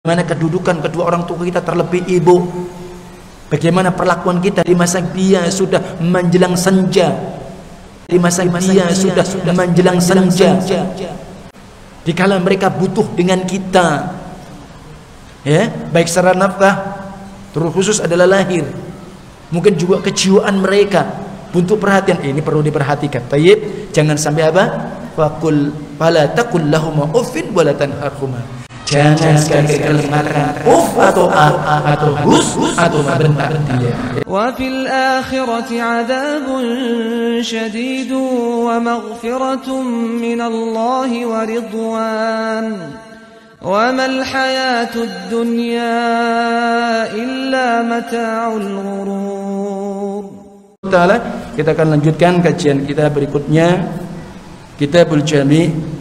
Bagaimana kedudukan kedua orang tua kita terlebih ibu Bagaimana perlakuan kita di masa dia sudah menjelang senja Di masa dia sudah menjelang senja Dikala mereka butuh dengan kita Ya, baik secara nafkah terus khusus adalah lahir. Mungkin juga kejiwaan mereka butuh perhatian. Ini perlu diperhatikan. Tayyib, jangan sampai apa? Fakul fala taqul lahum uffin wala tanharhuma jangan sekali kalimatkan uf atau a atau gus atau bentar. Iya. Wa fil akhirati adzabun syadid wa maghfiratun min Allah wa ridwan. Wa mal hayatud dunya illa mata'ul ghurur. Kita akan lanjutkan kajian kita berikutnya Kitabul Jami'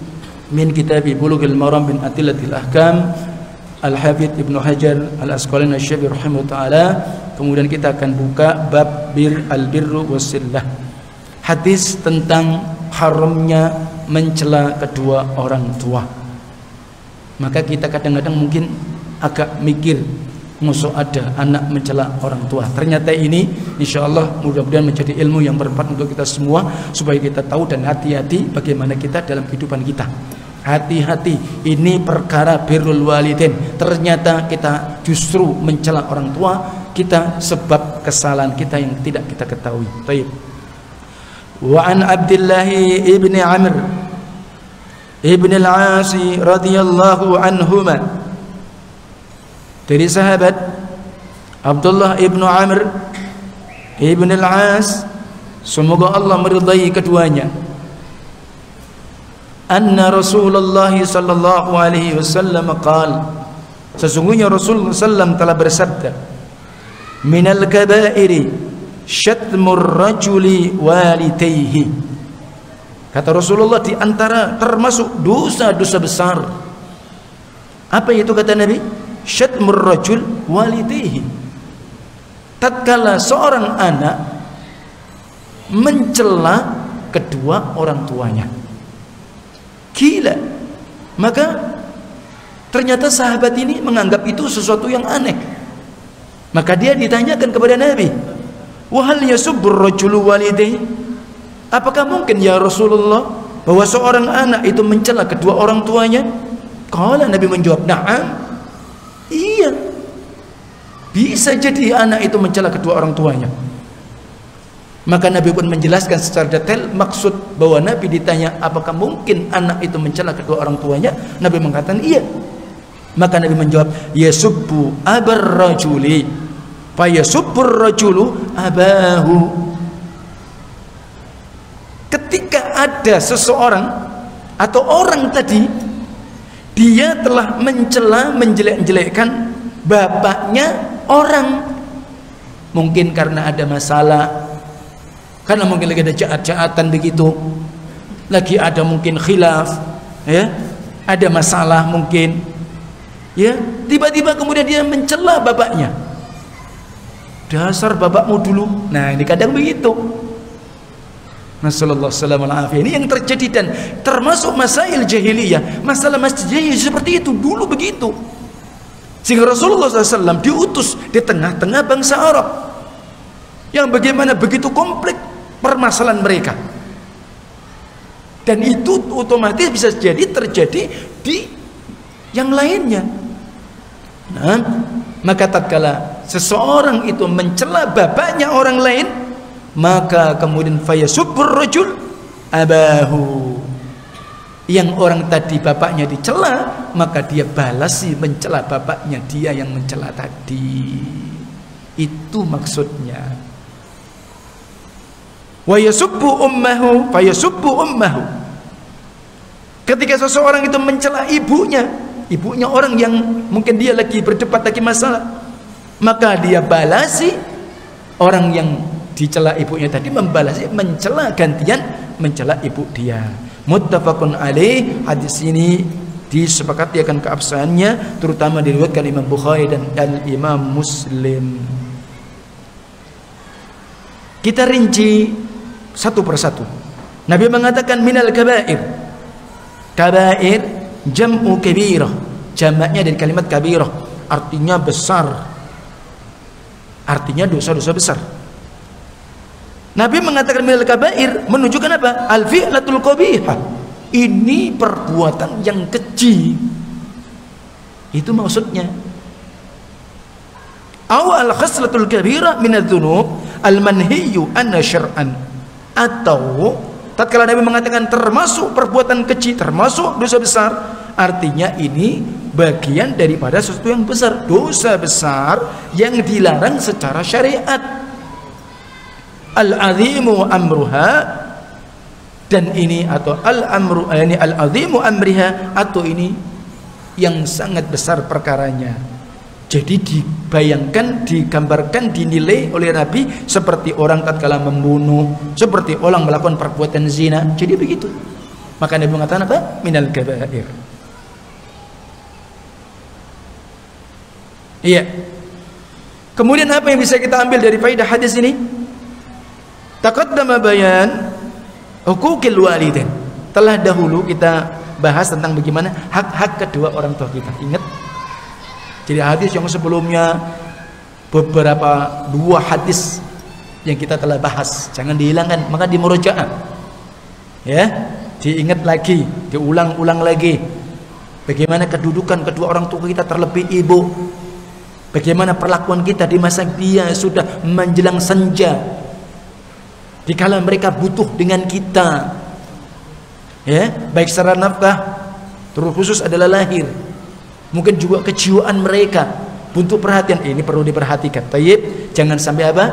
min kitabi Bulughul Maram bin Atillatil Ahkam Al-Hafidh Ibnu Hajar Al-Asqalani Asy-Syafi'i rahimahu taala. Kemudian kita akan buka bab bir al-birru wasillah hadis tentang haramnya mencela kedua orang tua. Maka kita kadang-kadang mungkin agak mikir musuh ada anak mencela orang tua? Ternyata ini insya Allah mudah-mudahan menjadi ilmu yang bermanfaat untuk kita semua supaya kita tahu dan hati-hati bagaimana kita dalam kehidupan kita hati-hati ini perkara birrul walidin ternyata kita justru mencela orang tua kita sebab kesalahan kita yang tidak kita ketahui. Baik wa an Abdullah ibni Amr Ibn al-Asi radhiyallahu anhuma. Dari sahabat Abdullah ibnu Amr ibn al-As semoga Allah meridai keduanya anna Rasulullah sallallahu alaihi wasallam qaal sesungguhnya Rasulullah sallam telah bersabda minal kaba'iri syatmur rajuli walidayhi Kata Rasulullah di antara termasuk dosa-dosa besar. Apa itu kata Nabi? Syatmur rajul walidihi. Tatkala seorang anak mencela kedua orang tuanya. Gila. Maka ternyata sahabat ini menganggap itu sesuatu yang aneh. Maka dia ditanyakan kepada Nabi, "Wa hal yasubbur rajulu walidayhi?" Apakah mungkin ya Rasulullah bahwa seorang anak itu mencela kedua orang tuanya? Kalau Nabi menjawab, "Na'am." Iya. Bisa jadi anak itu mencela kedua orang tuanya. Maka Nabi pun menjelaskan secara detail maksud bahwa Nabi ditanya apakah mungkin anak itu mencela kedua orang tuanya? Nabi mengatakan iya. Maka Nabi menjawab, "Yasubbu abar rajuli." Fa rajulu abahu ketika ada seseorang atau orang tadi dia telah mencela menjelek-jelekkan bapaknya orang mungkin karena ada masalah karena mungkin lagi ada jahat-jahatan begitu. Lagi ada mungkin khilaf ya. Ada masalah mungkin ya. Tiba-tiba kemudian dia mencela bapaknya. Dasar bapakmu dulu. Nah ini kadang begitu. Nasallallahu salam Ini yang terjadi dan termasuk masail jahiliyah. Masalah masjid jahiliyah seperti itu dulu begitu. Sehingga Rasulullah SAW diutus di tengah-tengah bangsa Arab. Yang bagaimana begitu kompleks permasalahan mereka. Dan itu otomatis bisa jadi terjadi di yang lainnya. Nah, maka tatkala seseorang itu mencela bapaknya orang lain, maka kemudian fayasubbur rajul abahu yang orang tadi bapaknya dicela maka dia balasi mencela bapaknya dia yang mencela tadi itu maksudnya wa yasubbu ummahu fayasubbu ummahu. Ketika seseorang itu mencela ibunya ibunya orang yang mungkin dia lagi berdebat lagi masalah maka dia balasi orang yang dicela ibunya tadi membalas mencela gantian mencela ibu dia. Muttafaqun alaih hadis ini disepakati akan keabsahannya terutama diriwayatkan Imam Bukhari dan, dan Imam Muslim. Kita rinci satu persatu. Nabi mengatakan minal kabair. Kabair jam'u kabirah. Jamaknya dari kalimat kabirah. Artinya besar. Artinya dosa-dosa besar. Nabi mengatakan minal kabair menunjukkan apa? Al fi'latul ini perbuatan yang keji itu maksudnya. Awal khaslatul kabirah minadz-dzunub al-manhiyu anna syar'an atau tatkala Nabi mengatakan termasuk perbuatan kecil termasuk dosa besar artinya ini bagian daripada sesuatu yang besar dosa besar yang dilarang secara syariat. Al-azimu amruha dan ini atau al-amru ini al-azimu amriha atau ini yang sangat besar perkaranya jadi dibayangkan, digambarkan, dinilai oleh Nabi seperti orang tatkala membunuh, seperti orang melakukan perbuatan zina. Jadi begitu. Maka Nabi mengatakan apa? Minal kabair. Iya. Kemudian apa yang bisa kita ambil dari faedah hadis ini? Taqaddama bayan hukukil walidain. Telah dahulu kita bahas tentang bagaimana hak-hak kedua orang tua kita. Ingat jadi hadis yang sebelumnya beberapa dua hadis yang kita telah bahas jangan dihilangkan maka dimurojaah ya diingat lagi diulang-ulang lagi. Bagaimana kedudukan kedua orang tua kita terlebih ibu? Bagaimana perlakuan kita di masa dia sudah menjelang senja? Dikala mereka butuh dengan kita. Ya baik secara nafkah terus khusus adalah lahir mungkin juga kejiwaan mereka. Untuk perhatian ini perlu diperhatikan. Tayyib jangan sampai apa?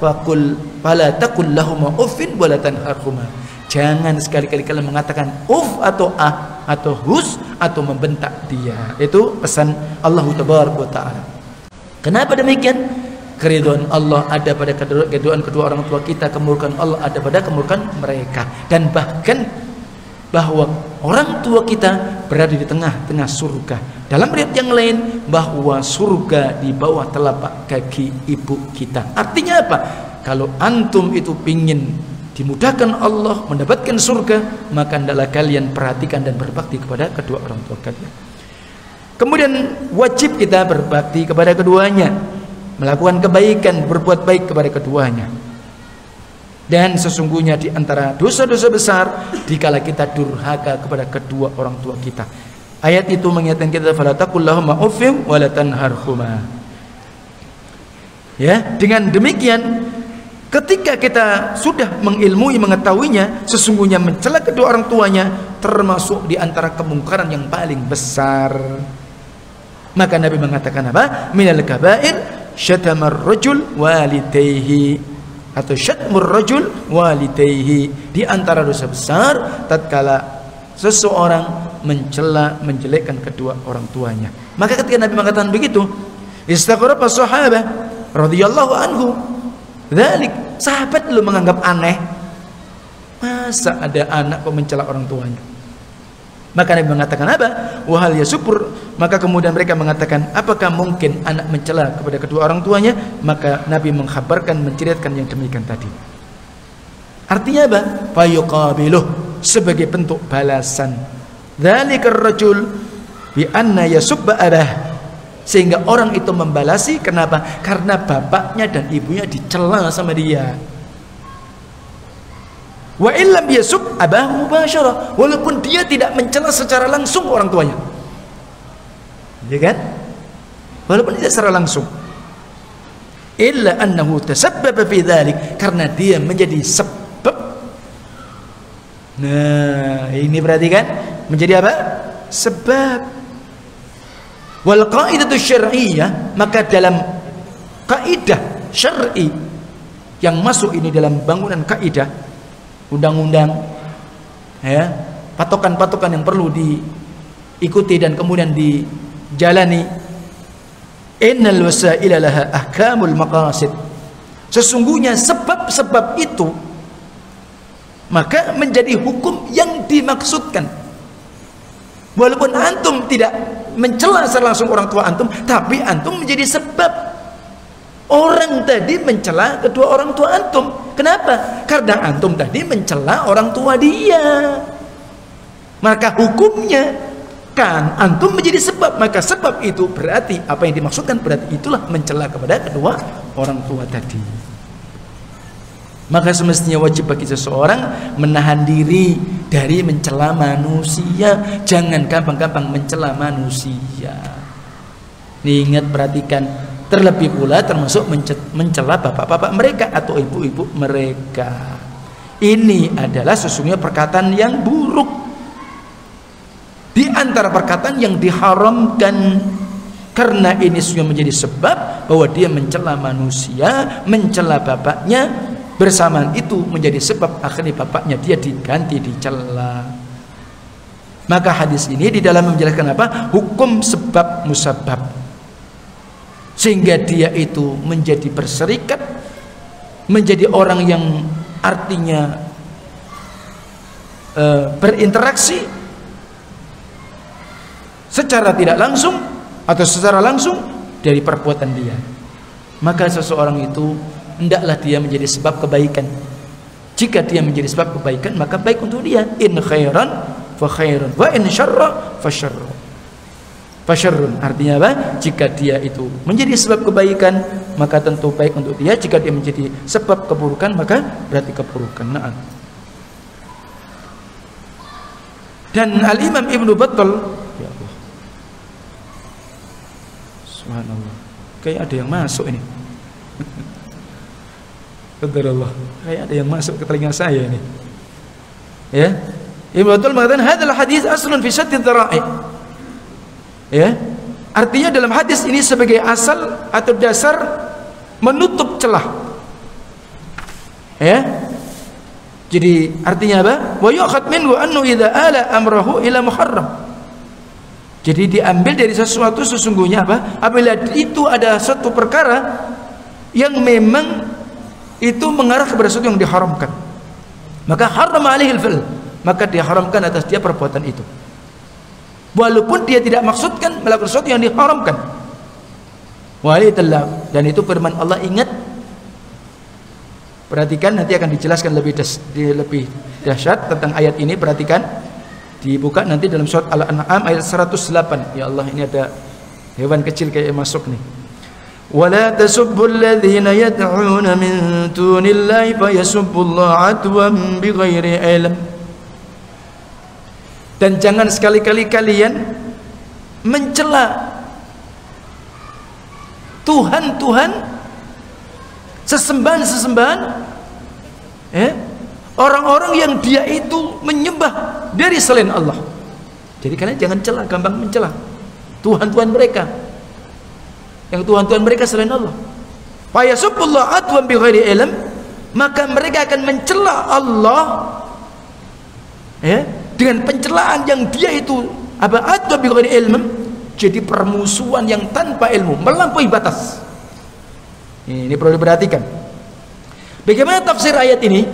Faqul fala taqul lahum uffin wala tanharhuma. Jangan sekali-kali kalian mengatakan uff atau ah atau hus atau membentak dia. Itu pesan Allah taala. Kenapa demikian? Keriduan Allah ada pada kedua orang tua kita kemurkaan Allah ada pada kemurkaan mereka. Dan bahkan bahwa orang tua kita berada di tengah-tengah surga. Dalam riwayat yang lain bahwa surga di bawah telapak kaki ibu kita. Artinya apa? Kalau antum itu pingin dimudahkan Allah mendapatkan surga, maka hendaklah kalian perhatikan dan berbakti kepada kedua orang tua kalian. Kemudian wajib kita berbakti kepada keduanya, melakukan kebaikan, berbuat baik kepada keduanya dan sesungguhnya di antara dosa-dosa besar dikala kita durhaka kepada kedua orang tua kita. Ayat itu mengingatkan kita fala taqullahumma uffim wa. Ya, dengan demikian ketika kita sudah mengilmui mengetahuinya sesungguhnya mencela kedua orang tuanya termasuk di antara kemungkaran yang paling besar. Maka Nabi mengatakan apa? Minal kabair syatamar rajul walidayhi atau syatmur rajul walidayhi di antara dosa besar tatkala seseorang mencela menjelekkan kedua orang tuanya maka ketika Nabi mengatakan begitu istaqraba sahabah radhiyallahu anhu dzalik sahabat lu menganggap aneh masa ada anak kok mencela orang tuanya maka Nabi mengatakan apa? Wahal ya syukur. Maka kemudian mereka mengatakan, apakah mungkin anak mencela kepada kedua orang tuanya? Maka Nabi mengkhabarkan, menceritakan yang demikian tadi. Artinya apa? Fayuqabiluh sebagai bentuk balasan. Dzalikar rajul bi anna yasubba abah. Sehingga orang itu membalasi kenapa? Karena bapaknya dan ibunya dicela sama dia. Wa illam yasub abahu mubasyarah. Walaupun dia tidak mencela secara langsung orang tuanya. Ya kan? Walaupun tidak secara langsung. Illa annahu tasabbaba fi dhalik karena dia menjadi sebab. Nah, ini berarti kan menjadi apa? Sebab. Wal qaidatu syar'iyyah maka dalam kaidah syar'i yang masuk ini dalam bangunan kaidah undang-undang ya patokan-patokan yang perlu diikuti dan kemudian dijalani innal wasaila laha ahkamul maqasid sesungguhnya sebab-sebab itu maka menjadi hukum yang dimaksudkan walaupun antum tidak mencela secara langsung orang tua antum tapi antum menjadi sebab Orang tadi mencela kedua orang tua antum. Kenapa? Karena antum tadi mencela orang tua dia. Maka hukumnya kan antum menjadi sebab maka sebab itu berarti apa yang dimaksudkan berarti itulah mencela kepada kedua orang tua tadi maka semestinya wajib bagi seseorang menahan diri dari mencela manusia. Jangan gampang-gampang mencela manusia. Ingat perhatikan. Terlebih pula termasuk mencela bapak-bapak mereka atau ibu-ibu mereka. Ini adalah sesungguhnya perkataan yang buruk. Di antara perkataan yang diharamkan. Karena ini sudah menjadi sebab bahwa dia mencela manusia, mencela bapaknya, bersamaan itu menjadi sebab akhirnya bapaknya dia diganti dicela. Maka hadis ini di dalam menjelaskan apa? Hukum sebab musabab. Sehingga dia itu menjadi berserikat menjadi orang yang artinya uh, berinteraksi secara tidak langsung atau secara langsung dari perbuatan dia maka seseorang itu hendaklah dia menjadi sebab kebaikan. Jika dia menjadi sebab kebaikan maka baik untuk dia. In khairan fa khairun. Wa in syarra fa syarrun fa syarrun. Artinya apa? Jika dia itu menjadi sebab kebaikan maka tentu baik untuk dia. Jika dia menjadi sebab keburukan maka berarti keburukan. Nah dan Al Imam Ibnu Battal Subhanallah. Kayak ada yang masuk ini. Allah. Kayak ada yang masuk ke telinga saya ini. Ya. Ibnu Abdul mengatakan hadzal hadis aslun fi dzara'i. Ya. Artinya dalam hadis ini sebagai asal atau dasar menutup celah. Ya. Jadi artinya apa? Wa yu'khad minhu annu idza ala amrahu ila muharram. Jadi diambil dari sesuatu sesungguhnya apa? Apabila itu ada satu perkara yang memang itu mengarah kepada sesuatu yang diharamkan. Maka haram alihil fil. Maka diharamkan atas dia perbuatan itu. Walaupun dia tidak maksudkan melakukan sesuatu yang diharamkan. Walitallah dan itu firman Allah ingat Perhatikan nanti akan dijelaskan lebih des, lebih dahsyat tentang ayat ini perhatikan dibuka nanti dalam surat Al-An'am ayat 108 ya Allah ini ada hewan kecil kayak masuk nih ولا تسبوا الذين يدعون من دون الله فيسبوا الله عدوا بغير علم dan jangan sekali-kali kalian mencela Tuhan-Tuhan sesembahan-sesembahan eh orang-orang yang dia itu menyembah dari selain Allah. Jadi kalian jangan celah, gampang mencela Tuhan-Tuhan mereka. Yang Tuhan-Tuhan mereka selain Allah. Fayasubullah atwan bi ghairi ilm, maka mereka akan mencela Allah ya, dengan pencelaan yang dia itu apa atwan bi ghairi ilm jadi permusuhan yang tanpa ilmu, melampaui batas. Ini perlu diperhatikan. Bagaimana tafsir ayat ini?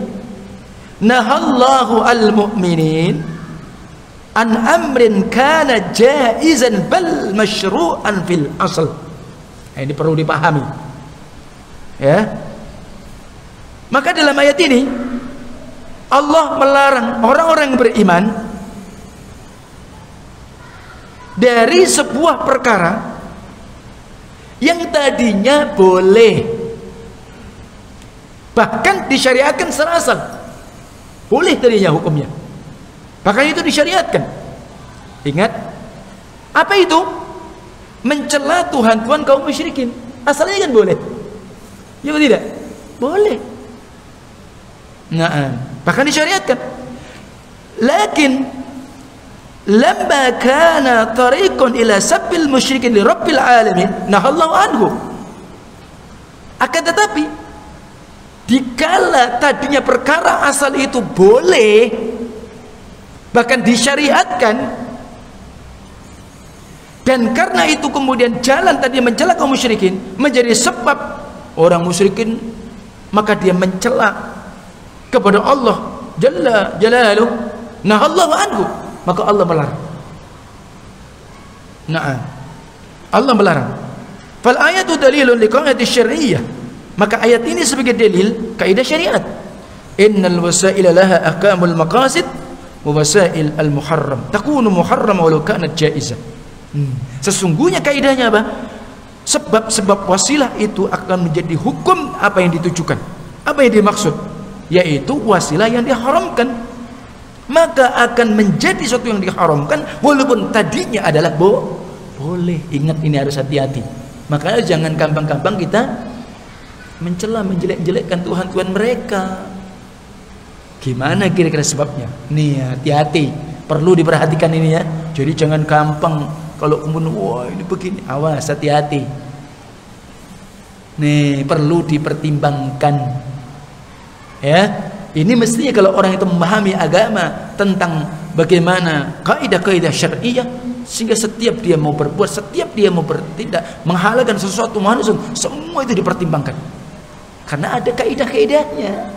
nahallahu al-mu'minin an amrin kana jaizan bal masyru'an fil asl nah, ini perlu dipahami ya maka dalam ayat ini Allah melarang orang-orang beriman dari sebuah perkara yang tadinya boleh bahkan disyariatkan serasa boleh tadinya hukumnya. Bahkan itu disyariatkan. Ingat, apa itu? Mencela Tuhan-Tuhan kaum musyrikin. Asalnya kan boleh. Ya tidak? Boleh. Nah, bahkan disyariatkan. Lakin lamma kana tariqun ila sabbil musyrikin li rabbil alamin nahallahu anhu. Akan tetapi dikala tadinya perkara asal itu boleh bahkan disyariatkan dan karena itu kemudian jalan tadi mencela kaum musyrikin menjadi sebab orang musyrikin maka dia mencela kepada Allah jalla jalaluh. Nah Allah anhu maka Allah melarang. Nah Allah melarang. Fal ayatu dalilun liqa'ati syar'iyyah maka ayat ini sebagai dalil kaidah syariat. Innal wasaila laha ahkamul maqasid wasail al-muharram. Takunu muharram walau kanat jaizah. Hmm. Sesungguhnya kaidahnya apa? Sebab-sebab wasilah itu akan menjadi hukum apa yang ditujukan. Apa yang dimaksud? Yaitu wasilah yang diharamkan. Maka akan menjadi sesuatu yang diharamkan walaupun tadinya adalah bo boleh. Ingat ini harus hati-hati. Makanya jangan gampang-gampang kita mencela, menjelek-jelekkan Tuhan-Tuhan mereka. Gimana kira-kira sebabnya? Nih hati-hati, perlu diperhatikan ini ya. Jadi jangan gampang kalau kemudian wah ini begini, awas hati-hati. Nih perlu dipertimbangkan. Ya, ini mestinya kalau orang itu memahami agama tentang bagaimana kaidah-kaidah syariah sehingga setiap dia mau berbuat, setiap dia mau bertindak, menghalalkan sesuatu manusia, semua itu dipertimbangkan. Karena ada kaidah-kaidahnya.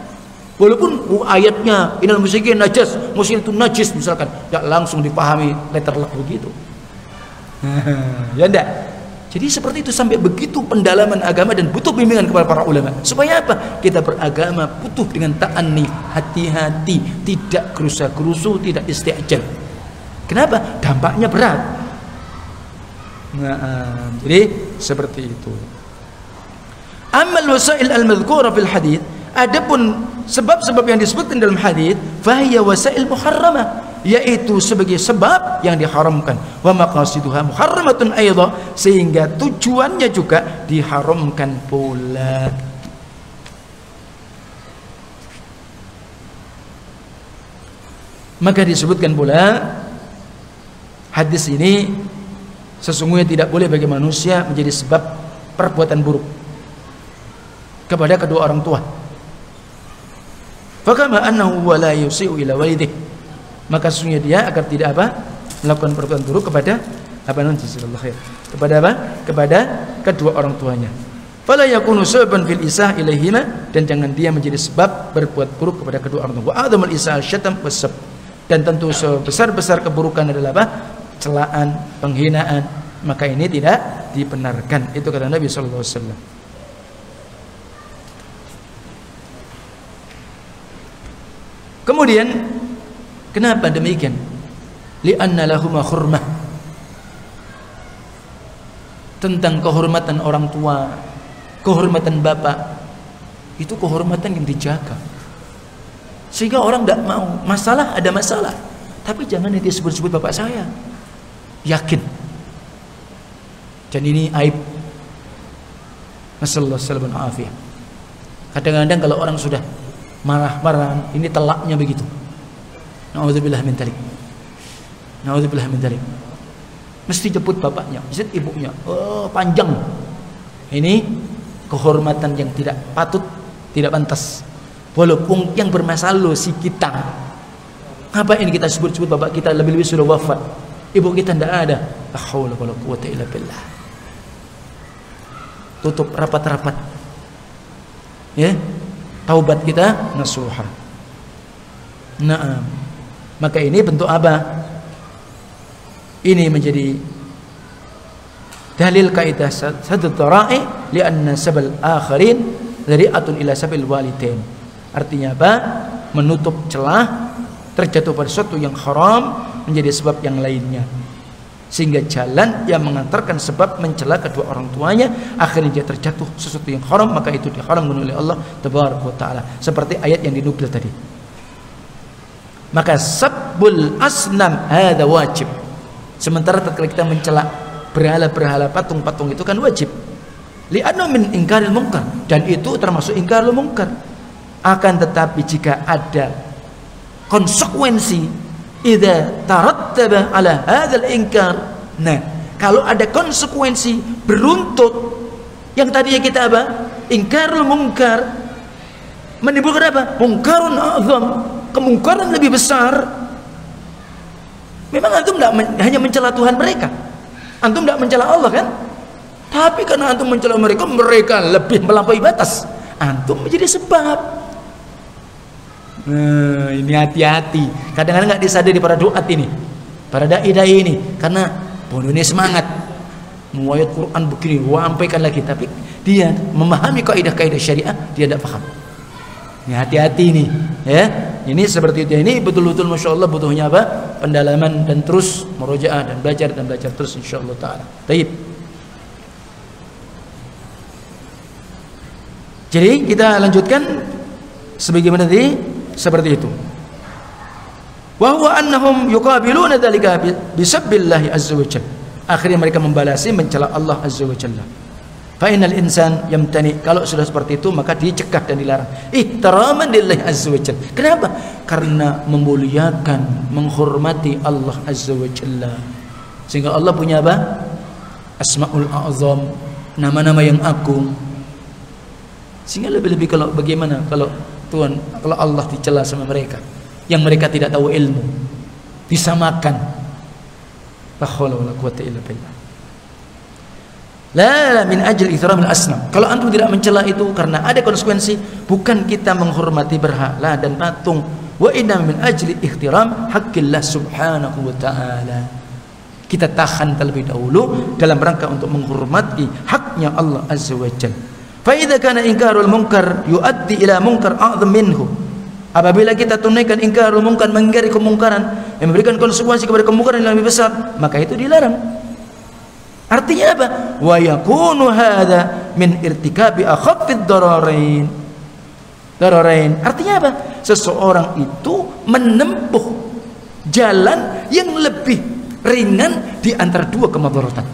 Walaupun uh, ayatnya inal musyrikin najis, musyrik itu najis misalkan, ya langsung dipahami letter begitu. ya enggak? Jadi seperti itu sampai begitu pendalaman agama dan butuh bimbingan kepada para ulama. Supaya apa? Kita beragama butuh dengan ta'anni, hati-hati, tidak kerusa-kerusu, tidak isti'jal. Kenapa? Dampaknya berat. Nah, jadi seperti itu. Amal wasail al-madhkura fil hadith Adapun sebab-sebab yang disebutkan dalam hadis, fahiya wasail muharramah, yaitu sebagai sebab yang diharamkan. Wa maqasiduha muharramatun aidha, sehingga tujuannya juga diharamkan pula. Maka disebutkan pula hadis ini sesungguhnya tidak boleh bagi manusia menjadi sebab perbuatan buruk kepada kedua orang tua Fakama annahu wa la yusi'u ila walidih. Maka sesungguhnya dia agar tidak apa? melakukan perbuatan buruk kepada apa nanti khair. Kepada apa? Kepada kedua orang tuanya. Fala yakunu sababan fil isah ilaihima dan jangan dia menjadi sebab berbuat buruk kepada kedua orang tua. Wa adamul isah syatam wasab. Dan tentu sebesar-besar keburukan adalah apa? celaan, penghinaan. Maka ini tidak dibenarkan. Itu kata Nabi sallallahu alaihi wasallam. Kemudian kenapa demikian? Li'anna lahuma khurmah. Tentang kehormatan orang tua, kehormatan bapak. Itu kehormatan yang dijaga. Sehingga orang tidak mau. Masalah ada masalah. Tapi jangan dia sebut-sebut bapak saya. Yakin. Dan ini aib. Nasallallahu Kadang-kadang kalau orang sudah marah-marah ini telaknya begitu naudzubillah min dzalik naudzubillah min dzalik mesti jemput bapaknya mesti ibunya. Oh panjang. Ini kehormatan yang tidak patut tidak pantas. Walaupun yang bermasalah si kita. Apa ini kita sebut-sebut bapak kita lebih-lebih sudah wafat? Ibu kita tidak ada. La haula wala quwata illa billah. Tutup rapat-rapat. Ya? Taubat kita nasuha. Nah, maka ini bentuk apa? Ini menjadi dalil kaidah satu tara'i lianna sabal akharin atun ila sabil walidain. Artinya apa? Menutup celah terjatuh pada sesuatu yang haram menjadi sebab yang lainnya sehingga jalan yang mengantarkan sebab mencela kedua orang tuanya akhirnya dia terjatuh sesuatu yang haram maka itu diharamkan oleh Allah tabaraka taala seperti ayat yang dinukil tadi maka sabbul asnam ada wajib. Sementara tatkala kita mencela berhala-berhala patung-patung itu kan wajib. Li'anna min ingkaril mungkar dan itu termasuk ingkaril mungkar akan tetapi jika ada konsekuensi idza tarattaba ala hadzal inkar. Nah kalau ada konsekuensi beruntut yang tadinya kita apa? Ingkarul mungkar menimbulkan apa? Mungkarun azam kemungkaran lebih besar memang antum tidak men hanya mencela Tuhan mereka antum tidak mencela Allah kan tapi karena antum mencela mereka mereka lebih melampaui batas antum menjadi sebab Nah, ini hati-hati. Kadang-kadang nggak disadari para doat ini, para dai-dai ini, karena bodoh ini semangat. Muayat Quran begini, sampaikan lagi, tapi dia memahami kaidah-kaidah syariah, dia tidak paham. Ini hati-hati nih, ya. Ini seperti itu. Ini betul-betul masya Allah butuhnya apa? Pendalaman dan terus merojaah dan belajar dan belajar terus insya Allah taala. Taib. Jadi kita lanjutkan sebagaimana tadi seperti itu. Wa huwa annahum yuqabiluna dzalika azza wa jalla. Akhirnya mereka membalasi mencela Allah azza wa jalla. Fainal insan yamtani kalau sudah seperti itu maka dicegah dan dilarang. Ihtiraman lillahi azza wa jalla. Kenapa? Karena memuliakan, menghormati Allah azza wa jalla. Sehingga Allah punya apa? Asmaul A'zam, nama-nama yang agung. Sehingga lebih-lebih kalau bagaimana kalau Tuhan kalau Allah dicela sama mereka yang mereka tidak tahu ilmu disamakan. La haula wala quwata illa billah. La min ajl ithramil asnam. Kalau antum tidak mencela itu karena ada konsekuensi, bukan kita menghormati berhala dan patung. Wa inna min ajli ihtiram haqqillah subhanahu wa ta'ala. Kita tahan terlebih dahulu dalam rangka untuk menghormati haknya Allah azza wa jalla. Fa kana inkarul munkar yuaddi ila munkar a'zam minhu. Apabila kita tunaikan ingkarul munkar mengingkari kemungkaran yang memberikan konsekuensi kepada kemungkaran yang lebih besar, maka itu dilarang. Artinya apa? Wa yakunu hadza min irtikabi akhaffid dararain. Dararain. Artinya apa? Seseorang itu menempuh jalan yang lebih ringan di antara dua kemadaratan.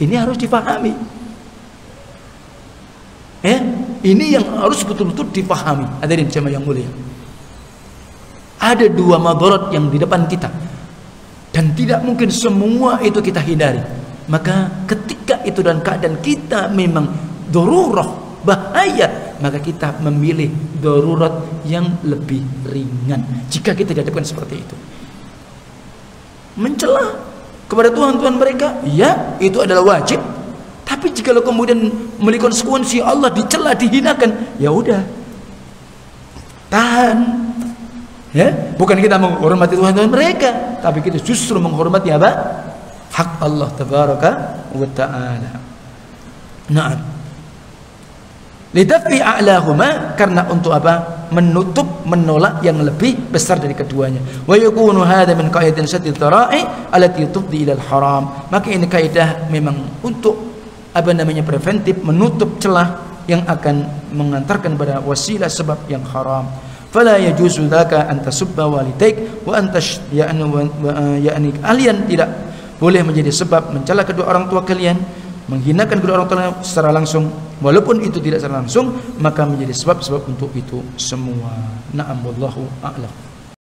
Ini harus dipahami. Eh, ini yang harus betul-betul dipahami. Hadirin jemaah yang mulia. Ada dua madarat yang di depan kita. Dan tidak mungkin semua itu kita hindari maka ketika itu dan keadaan kita memang dorurah bahaya maka kita memilih darurat yang lebih ringan. Jika kita dihadapkan seperti itu. Mencela kepada Tuhan-Tuhan mereka ya itu adalah wajib. Tapi jika kemudian memiliki konsekuensi Allah dicela dihinakan ya udah. Tahan. Ya bukan kita menghormati Tuhan-Tuhan mereka tapi kita justru menghormati apa hak Allah tabaraka wa taala. Naam. Lidafi a'lahuma karena untuk apa? Menutup, menolak yang lebih besar dari keduanya. Wa yakunu hadha min qaidatin saddid dhara'i allati tufdi ila al-haram. Maka ini kaidah memang untuk apa namanya preventif menutup celah yang akan mengantarkan pada wasilah sebab yang haram. Fala yajuzu dzaka an tasubba walidaik wa anta ya'ni ya'ni kalian tidak boleh menjadi sebab mencela kedua orang tua kalian, menghinakan kedua orang tua secara langsung, walaupun itu tidak secara langsung, maka menjadi sebab-sebab untuk itu semua. Na'am wallahu a'lam.